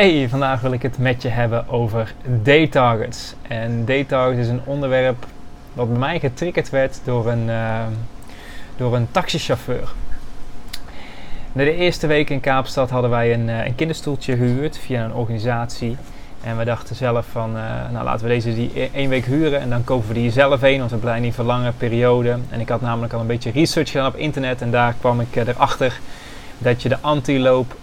Hey, vandaag wil ik het met je hebben over daytargets. En daytargets is een onderwerp wat bij mij getriggerd werd door een, uh, door een taxichauffeur. de eerste week in Kaapstad hadden wij een, uh, een kinderstoeltje gehuurd via een organisatie. En we dachten zelf van, uh, nou laten we deze die e-, één week huren en dan kopen we die zelf heen, want we blijven niet voor lange periode. En ik had namelijk al een beetje research gedaan op internet en daar kwam ik erachter dat je de antiloop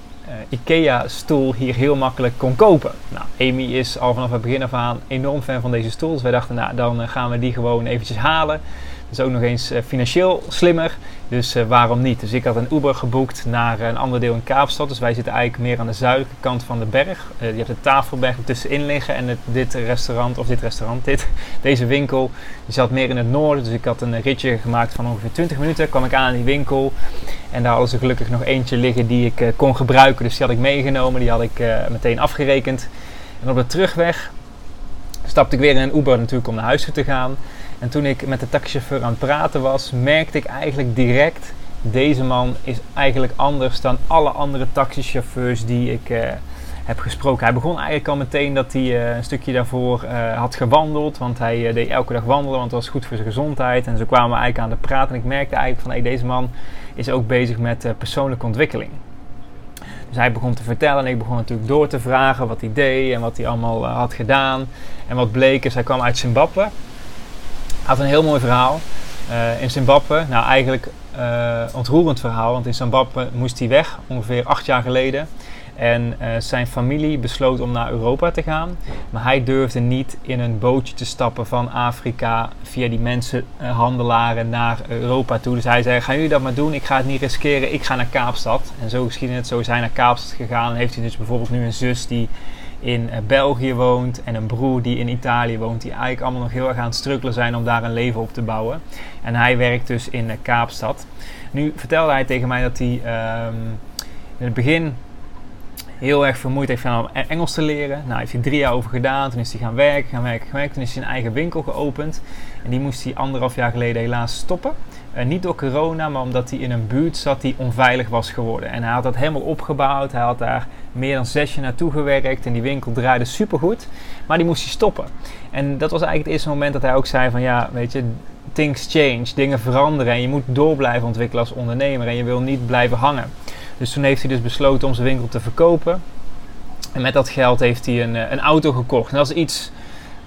IKEA-stoel hier heel makkelijk kon kopen. Nou, Amy is al vanaf het begin af aan enorm fan van deze stoel. Dus wij dachten, nou, dan uh, gaan we die gewoon eventjes halen. Is ook nog eens uh, financieel slimmer. Dus waarom niet? Dus ik had een Uber geboekt naar een ander deel in Kaapstad. Dus wij zitten eigenlijk meer aan de zuidelijke kant van de berg. je hebt de tafelberg ertussenin liggen. En dit restaurant, of dit restaurant, dit, deze winkel, die zat meer in het noorden. Dus ik had een ritje gemaakt van ongeveer 20 minuten. kwam ik aan in die winkel. En daar hadden ze gelukkig nog eentje liggen die ik kon gebruiken. Dus die had ik meegenomen. Die had ik meteen afgerekend. En op de terugweg stapte ik weer in een Uber natuurlijk om naar huis te gaan. En toen ik met de taxichauffeur aan het praten was, merkte ik eigenlijk direct... Deze man is eigenlijk anders dan alle andere taxichauffeurs die ik uh, heb gesproken. Hij begon eigenlijk al meteen dat hij uh, een stukje daarvoor uh, had gewandeld. Want hij deed elke dag wandelen, want dat was goed voor zijn gezondheid. En zo kwamen we eigenlijk aan de praten. En ik merkte eigenlijk van hey, deze man is ook bezig met persoonlijke ontwikkeling. Dus hij begon te vertellen en ik begon natuurlijk door te vragen wat hij deed en wat hij allemaal had gedaan. En wat bleek is, hij kwam uit Zimbabwe. Had een heel mooi verhaal. in Zimbabwe, nou eigenlijk ontroerend verhaal, want in Zimbabwe moest hij weg, ongeveer acht jaar geleden. En uh, zijn familie besloot om naar Europa te gaan. Maar hij durfde niet in een bootje te stappen van Afrika via die mensenhandelaren naar Europa toe. Dus hij zei: Gaan jullie dat maar doen? Ik ga het niet riskeren. Ik ga naar Kaapstad. En zo geschiedde het. Zo is hij naar Kaapstad gegaan. En heeft hij dus bijvoorbeeld nu een zus die in uh, België woont. En een broer die in Italië woont. Die eigenlijk allemaal nog heel erg aan het strukkelen zijn om daar een leven op te bouwen. En hij werkt dus in uh, Kaapstad. Nu vertelde hij tegen mij dat hij um, in het begin heel erg vermoeid heeft om Engels te leren. Nou, heeft hij drie jaar over gedaan. Toen is hij gaan werken, gaan werken, gaan werken. Toen is hij een eigen winkel geopend. En die moest hij anderhalf jaar geleden helaas stoppen. Uh, niet door corona, maar omdat hij in een buurt zat die onveilig was geworden. En hij had dat helemaal opgebouwd. Hij had daar meer dan zes jaar naartoe gewerkt. En die winkel draaide supergoed. Maar die moest hij stoppen. En dat was eigenlijk het eerste moment dat hij ook zei van... Ja, weet je, things change. Dingen veranderen. En je moet door blijven ontwikkelen als ondernemer. En je wil niet blijven hangen. Dus toen heeft hij dus besloten om zijn winkel te verkopen. En met dat geld heeft hij een, een auto gekocht. En dat is iets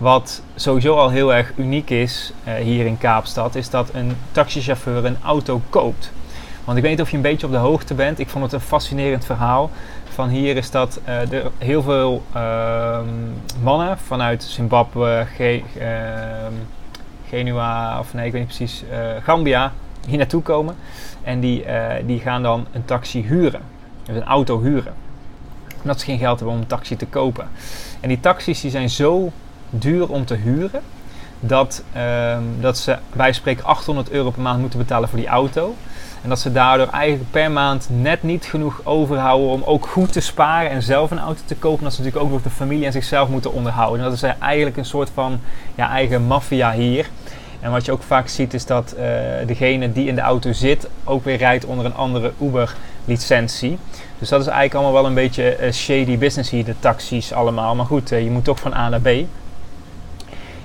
wat sowieso al heel erg uniek is uh, hier in Kaapstad, is dat een taxichauffeur een auto koopt. Want ik weet niet of je een beetje op de hoogte bent. Ik vond het een fascinerend verhaal. Van hier is dat uh, er heel veel uh, mannen vanuit Zimbabwe, Ge Genua, of nee, ik weet niet precies, uh, Gambia, hier naartoe komen. En die, die gaan dan een taxi huren. Dus een auto huren. Omdat ze geen geld hebben om een taxi te kopen. En die taxis die zijn zo duur om te huren. Dat, um, dat ze bij spreken 800 euro per maand moeten betalen voor die auto. En dat ze daardoor eigenlijk per maand net niet genoeg overhouden om ook goed te sparen en zelf een auto te kopen. Dat ze natuurlijk ook nog de familie en zichzelf moeten onderhouden. En dat is eigenlijk een soort van ja, eigen maffia hier. En wat je ook vaak ziet is dat uh, degene die in de auto zit ook weer rijdt onder een andere Uber licentie. Dus dat is eigenlijk allemaal wel een beetje uh, shady business hier, de taxis allemaal. Maar goed, uh, je moet toch van A naar B.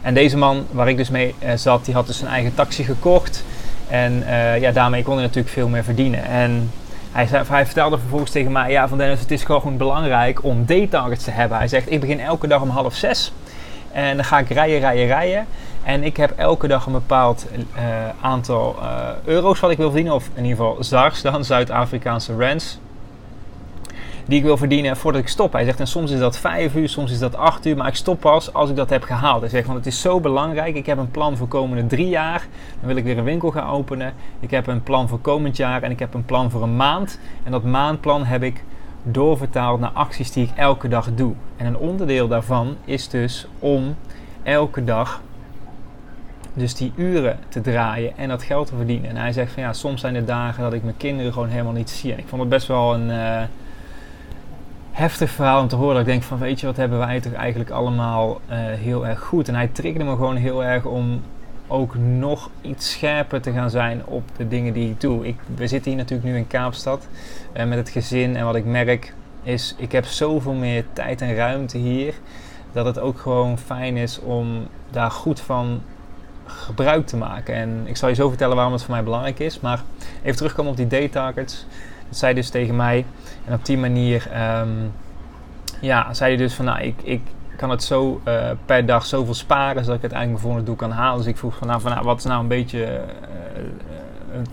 En deze man waar ik dus mee uh, zat, die had dus zijn eigen taxi gekocht. En uh, ja, daarmee kon hij natuurlijk veel meer verdienen. En hij, hij, vertelde vervolgens tegen mij, ja Van Dennis, het is gewoon belangrijk om day-targets te hebben. Hij zegt, ik begin elke dag om half zes. En dan ga ik rijden, rijden, rijden. En ik heb elke dag een bepaald uh, aantal euro's wat ik wil verdienen. Of in ieder geval ZARs dan, Zuid-Afrikaanse rands die ik wil verdienen voordat ik stop. Hij zegt, en soms is dat 5 uur, soms is dat 8 uur, maar ik stop pas als ik dat heb gehaald. Hij zegt, want het is zo belangrijk. Ik heb een plan voor komende drie jaar. Dan wil ik weer een winkel gaan openen. Ik heb een plan voor komend jaar en ik heb een plan voor een maand. En dat maandplan heb ik doorvertaald naar acties die ik elke dag doe. En een onderdeel daarvan is dus om elke dag dus die uren te draaien en dat geld te verdienen. En hij zegt van ja, soms zijn er dagen dat ik mijn kinderen gewoon helemaal niet zie. En ik vond het best wel een uh, heftig verhaal om te horen. Dat ik denk van weet je, wat hebben wij toch eigenlijk allemaal uh, heel erg goed. En hij triggerde me gewoon heel erg om ook nog iets scherper te gaan zijn op de dingen die ik doe. Ik, we zitten hier natuurlijk nu in Kaapstad uh, met het gezin. En wat ik merk is, ik heb zoveel meer tijd en ruimte hier. Dat het ook gewoon fijn is om daar goed van gebruik te maken. En ik zal je zo vertellen waarom het voor mij belangrijk is. Maar even terugkomen op die day targets. Dat zei dus tegen mij. En op die manier um, ja, zei hij dus van nou, ik, ik kan het zo uh, per dag zoveel sparen zodat ik het eigenlijk mijn volgende doel kan halen. Dus ik vroeg van nou, van, nou wat is nou een beetje uh, een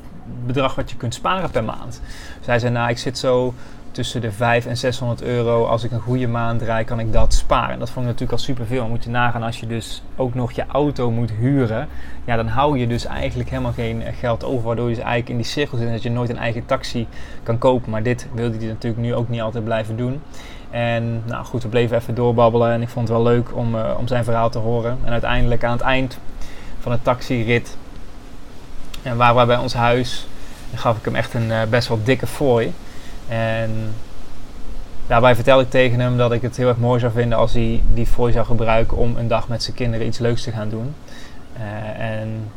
bedrag wat je kunt sparen per maand. Dus hij zei nou, ik zit zo tussen de 5 en 600 euro. Als ik een goede maand draai, kan ik dat sparen. Dat vond ik natuurlijk al superveel. Moet je nagaan als je dus ook nog je auto moet huren. Ja, dan hou je dus eigenlijk helemaal geen geld over. Waardoor je dus eigenlijk in die cirkel zit dat je nooit een eigen taxi kan kopen. Maar dit wilde hij natuurlijk nu ook niet altijd blijven doen. En nou goed, we bleven even doorbabbelen. En ik vond het wel leuk om, uh, om zijn verhaal te horen. En uiteindelijk aan het eind van de taxirit. En waar we bij ons huis. gaf ik hem echt een uh, best wel dikke fooi. En daarbij vertelde ik tegen hem dat ik het heel erg mooi zou vinden als hij die fooi zou gebruiken om een dag met zijn kinderen iets leuks te gaan doen. Uh, en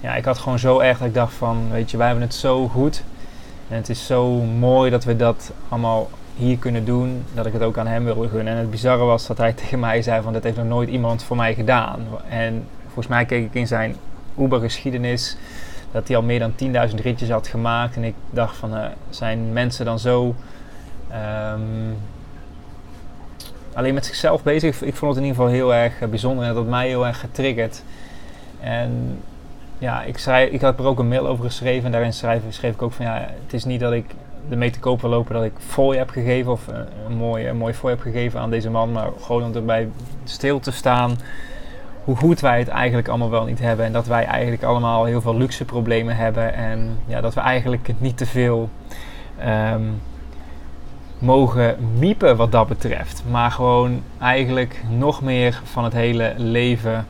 ja, ik had gewoon zo erg dat ik dacht van, weet je, wij hebben het zo goed. En het is zo mooi dat we dat allemaal hier kunnen doen, dat ik het ook aan hem wilde gunnen. En het bizarre was dat hij tegen mij zei van, dat heeft nog nooit iemand voor mij gedaan. En volgens mij keek ik in zijn Uber-geschiedenis dat hij al meer dan 10.000 ritjes had gemaakt. En ik dacht van, uh, zijn mensen dan zo um, alleen met zichzelf bezig? Ik vond het in ieder geval heel erg uh, bijzonder en dat had mij heel erg getriggerd. En ja, ik, schrijf, ik had er ook een mail over geschreven en daarin schreef, schreef ik ook van, ja, het is niet dat ik ermee te koop wil lopen dat ik fooi heb gegeven of uh, een een mooi fooi heb gegeven aan deze man, maar gewoon om erbij stil te staan hoe goed wij het eigenlijk allemaal wel niet hebben. En dat wij eigenlijk allemaal heel veel luxe problemen hebben. En ja, dat we eigenlijk niet te veel um, mogen miepen wat dat betreft. Maar gewoon eigenlijk nog meer van het hele leven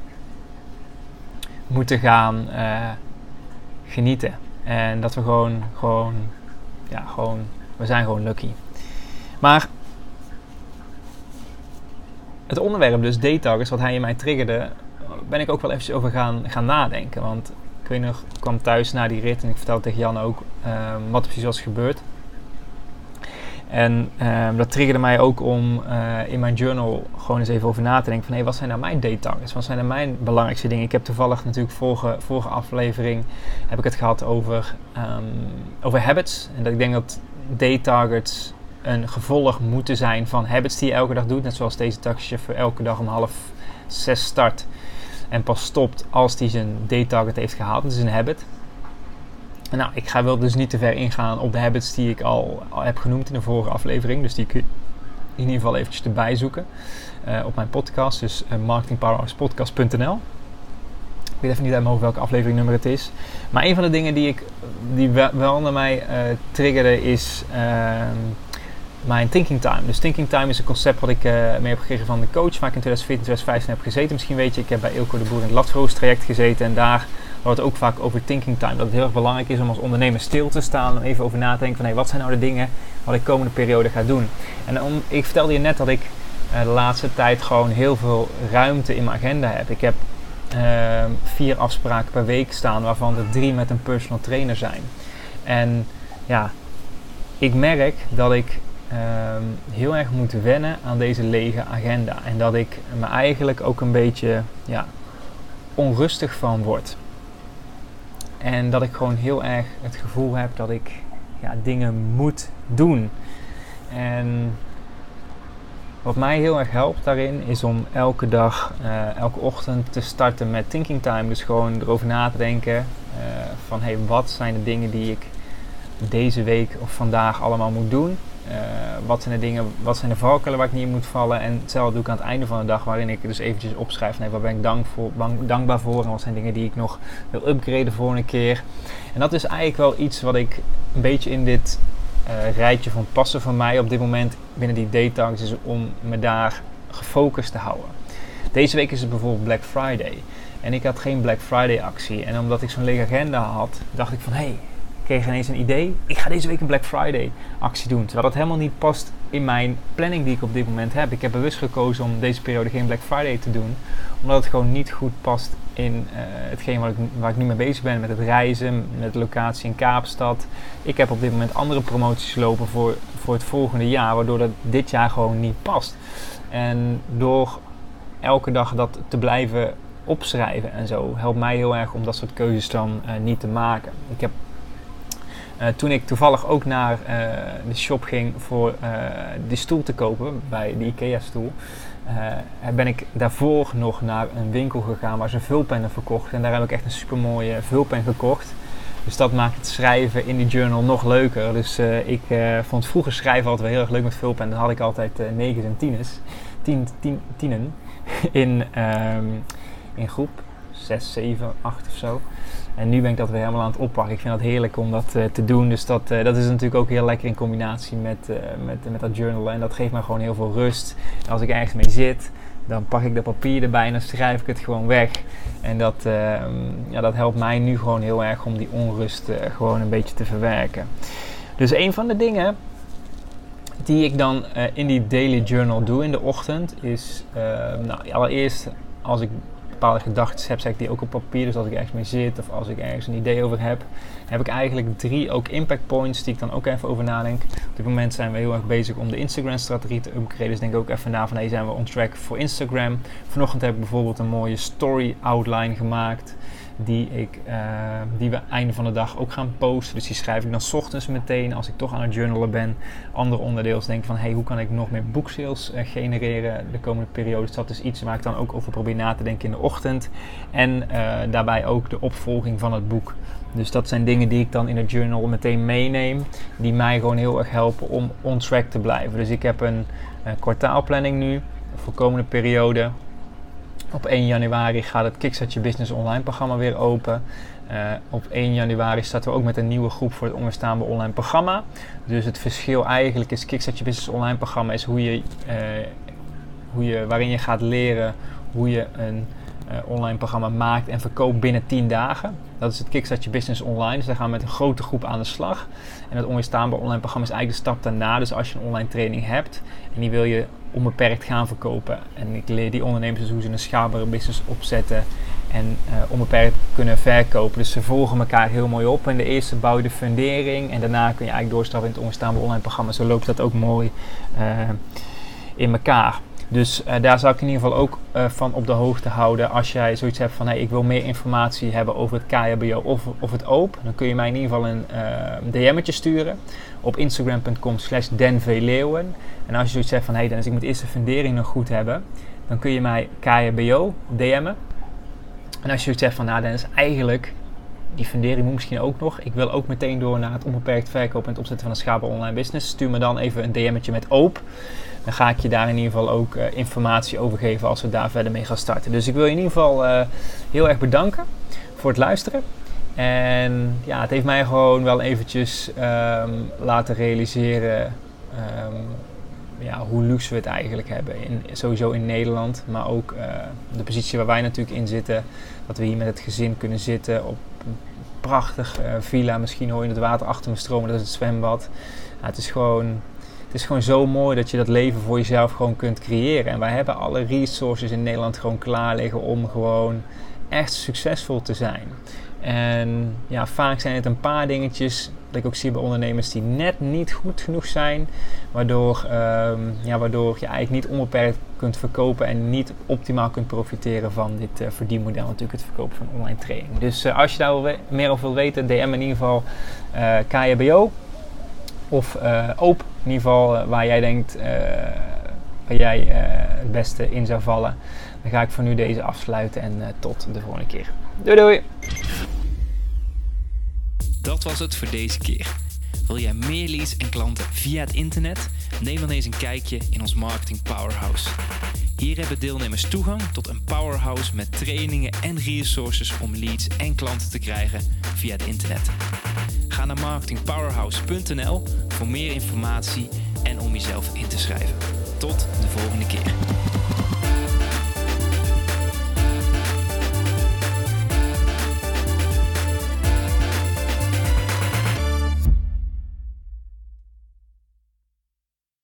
moeten gaan uh, genieten. En dat we gewoon, gewoon, ja, gewoon, we zijn gewoon lucky. Maar het onderwerp dus daytargets, wat hij in mij triggerde, ben ik ook wel eventjes over gaan, gaan nadenken. Want ik weet nog, ik kwam thuis na die rit en ik vertelde tegen Jan ook um, wat er precies was gebeurd. En um, dat triggerde mij ook om uh, in mijn journal gewoon eens even over na te denken van hé, hey, wat zijn nou mijn day targets? Wat zijn nou mijn belangrijkste dingen? Ik heb toevallig natuurlijk vorige, vorige aflevering heb ik het gehad over, um, over habits. En dat ik denk dat day targets een gevolg moeten zijn van habits die je elke dag doet. Net zoals deze taxichauffeur elke dag om half zes start en pas stopt als hij zijn day-target heeft gehaald. Dat is een habit. Nou, ik ga wel dus niet te ver ingaan op de habits die ik al, heb genoemd in de vorige aflevering. Dus die kun je in ieder geval eventjes erbij zoeken uh, op mijn podcast. Dus uh, Ik weet even niet helemaal welke aflevering nummer het is. Maar een van de dingen die, ik, die wel, naar mij uh, triggerde is ehm, mijn thinking time. Dus thinking time is een concept wat ik uh, mee heb gekregen van de coach waar ik in 2014, 2015 heb gezeten. Misschien weet je, ik heb bij Ilko de Boer in het Latverhoos traject gezeten en daar wordt het ook vaak over thinking time. Dat het heel erg belangrijk is om als ondernemer stil te staan en even over na te denken van wat zijn nou de dingen wat ik komende periode ga doen. En om, ik vertelde je net dat ik uh, de laatste tijd gewoon heel veel ruimte in mijn agenda heb. Ik heb uh, vier afspraken per week staan waarvan er drie met een personal trainer zijn. En ja, ik merk dat ik um, heel erg moet wennen aan deze lege agenda. En dat ik me eigenlijk ook een beetje ja, onrustig van word. En dat ik gewoon heel erg het gevoel heb dat ik ja, dingen moet doen. En wat mij heel erg helpt daarin is om elke dag, uh, elke ochtend te starten met thinking time. Dus gewoon erover na te denken uh, van hey, wat zijn de dingen die ik deze week of vandaag allemaal moet doen. Uh, wat zijn de dingen, wat zijn de valkuilen waar ik niet in moet vallen. En hetzelfde doe ik aan het einde van de dag, waarin ik dus eventjes opschrijf, nee, waar ben ik dankbaar voor en wat zijn dingen die ik nog wil upgraden voor een keer. En dat is eigenlijk wel iets wat ik een beetje in dit uh, rijtje van passen van mij op dit moment binnen die daytargets is om me daar gefocust te houden. Deze week is het bijvoorbeeld Black Friday. En ik had geen Black Friday actie. En omdat ik zo'n lege agenda had, dacht ik van hé, hey, kreeg ineens een idee. Ik ga deze week een Black Friday actie doen. Terwijl dat helemaal niet past in mijn planning die ik op dit moment heb. Ik heb bewust gekozen om deze periode geen Black Friday te doen. Omdat het gewoon niet goed past in uh, hetgeen waar ik, waar ik nu mee bezig ben. Met het reizen, met de locatie in Kaapstad. Ik heb op dit moment andere promoties lopen voor, voor het volgende jaar. Waardoor dat dit jaar gewoon niet past. En door elke dag dat te blijven opschrijven en zo helpt mij heel erg om dat soort keuzes dan uh, niet te maken. Ik heb uh, toen ik toevallig ook naar uh, de shop ging voor die stoel te kopen, bij de IKEA stoel, ben ik daarvoor nog naar een winkel gegaan waar ze vulpennen verkocht. En daar heb ik echt een super mooie vulpen gekocht. Dus dat maakt het schrijven in die journal nog leuker. Dus ik vond vroeger schrijven altijd wel heel erg leuk met vulpen. Dan had ik altijd negen en tieners, tien, tien, tienen in, um, in groep 6, 7, 8 of zo. En nu ben ik dat weer helemaal aan het oppakken. Ik vind dat heerlijk om dat uh, te doen. Dus dat, uh, dat is natuurlijk ook heel lekker in combinatie met, uh, met, met dat journalen. En dat geeft me gewoon heel veel rust. Als ik ergens mee zit, dan pak ik dat papier erbij en dan schrijf ik het gewoon weg. En dat, ehm, ja, dat helpt mij nu gewoon heel erg om die onrust gewoon een beetje te verwerken. Dus een van de dingen die ik dan in die daily journal doe in de ochtend is, ehm, nou, allereerst als ik bepaalde gedachten heb, ik die ook op papier. Dus als ik ergens mee zit of als ik ergens een idee over heb, heb ik eigenlijk drie ook impact points die ik dan ook even over nadenk. Op dit moment zijn we heel erg bezig om de Instagram-strategie te upgraden. Dus denk ook even na van hey, zijn we on track voor Instagram. Vanochtend heb ik bijvoorbeeld een mooie story outline gemaakt die, ik, uh, die we einde van de dag ook gaan posten. Dus die schrijf ik dan ochtends meteen als ik toch aan het journalen ben. Andere onderdeel is denk van hey, hoe kan ik nog meer boeksales uh, genereren de komende periode. Dus dat is iets waar ik dan ook over probeer na te denken in de ochtend. En uh, daarbij ook de opvolging van het boek. Dus dat zijn dingen die ik dan in het journal meteen meeneem. Die mij gewoon heel erg helpen om on track te blijven. Dus ik heb een kwartaalplanning nu voor de komende periode. Op 1 januari gaat het Kickstart Business online programma weer open. Uh, op 1 januari starten we ook met een nieuwe groep voor het onweerstaanbaar online programma. Dus het verschil eigenlijk is Kickstart Business online programma is hoe je, uh, hoe je, waarin je gaat leren hoe je een online programma maakt en verkoopt binnen 10 dagen. Dat is het Kickstart Business Online. Dus daar gaan we met een grote groep aan de slag. En het onweerstaanbaar online programma is eigenlijk de stap daarna. Dus als je een online training hebt en die wil je onbeperkt gaan verkopen. En ik leer die ondernemers dus hoe ze een schaalbare business opzetten en uh, onbeperkt kunnen verkopen. Dus ze volgen elkaar heel mooi op. En de eerste bouw je de fundering en daarna kun je eigenlijk doorstappen in het onweerstaanbaar online programma. Zo loopt dat ook mooi uh, in elkaar. Dus uh, daar zou ik in ieder geval ook uh, van op de hoogte houden. Als jij zoiets hebt van hey, ik wil meer informatie hebben over het KHBO of, of het OOP. Dan kun je mij in ieder geval een uh, DM'tje sturen op instagram.com slash denvleeuwen. En als je zoiets zegt van hey Dennis, ik moet eerst de fundering nog goed hebben. Dan kun je mij KHBO DM'en. En als je zoiets zegt van nou Dennis, eigenlijk die fundering moet misschien ook nog. Ik wil ook meteen door naar het onbeperkt verkopen en het opzetten van een schaalbaar online business. Stuur me dan even een DM'tje met OOP dan ga ik je daar in ieder geval ook uh, informatie over geven als we daar verder mee gaan starten. Dus ik wil je in ieder geval uh, heel erg bedanken voor het luisteren. En ja, het heeft mij gewoon wel eventjes um, laten realiseren um, ja, hoe luxe we het eigenlijk hebben. In, sowieso in Nederland, maar ook uh, de positie waar wij natuurlijk in zitten. Dat we hier met het gezin kunnen zitten op een prachtig villa. Misschien hoor je het water achter me stromen, dat is het zwembad. Ja, het is gewoon het is gewoon zo mooi dat je dat leven voor jezelf gewoon kunt creëren. En wij hebben alle resources in Nederland gewoon klaar liggen om gewoon echt succesvol te zijn. En ja, vaak zijn het een paar dingetjes dat ik ook zie bij ondernemers die net niet goed genoeg zijn. Waardoor, um, ja, waardoor je eigenlijk niet onbeperkt kunt verkopen en niet optimaal kunt profiteren van dit uh, verdienmodel. Natuurlijk het verkopen van online training. Dus uh, als je daar meer over wil weten, DM in ieder geval uh, KJBO of oop, in ieder geval uh, waar jij denkt uh, waar jij het beste in zou vallen. Dan ga ik voor nu deze afsluiten en tot de volgende keer. Doei doei! Dat was het voor deze keer. Wil jij meer leads en klanten via het internet? Neem dan eens een kijkje in ons Marketing Powerhouse. Hier hebben deelnemers toegang tot een powerhouse met trainingen en resources om leads en klanten te krijgen via het internet. Ga naar marketingpowerhouse.nl voor meer informatie en om jezelf in te schrijven. Tot de volgende keer.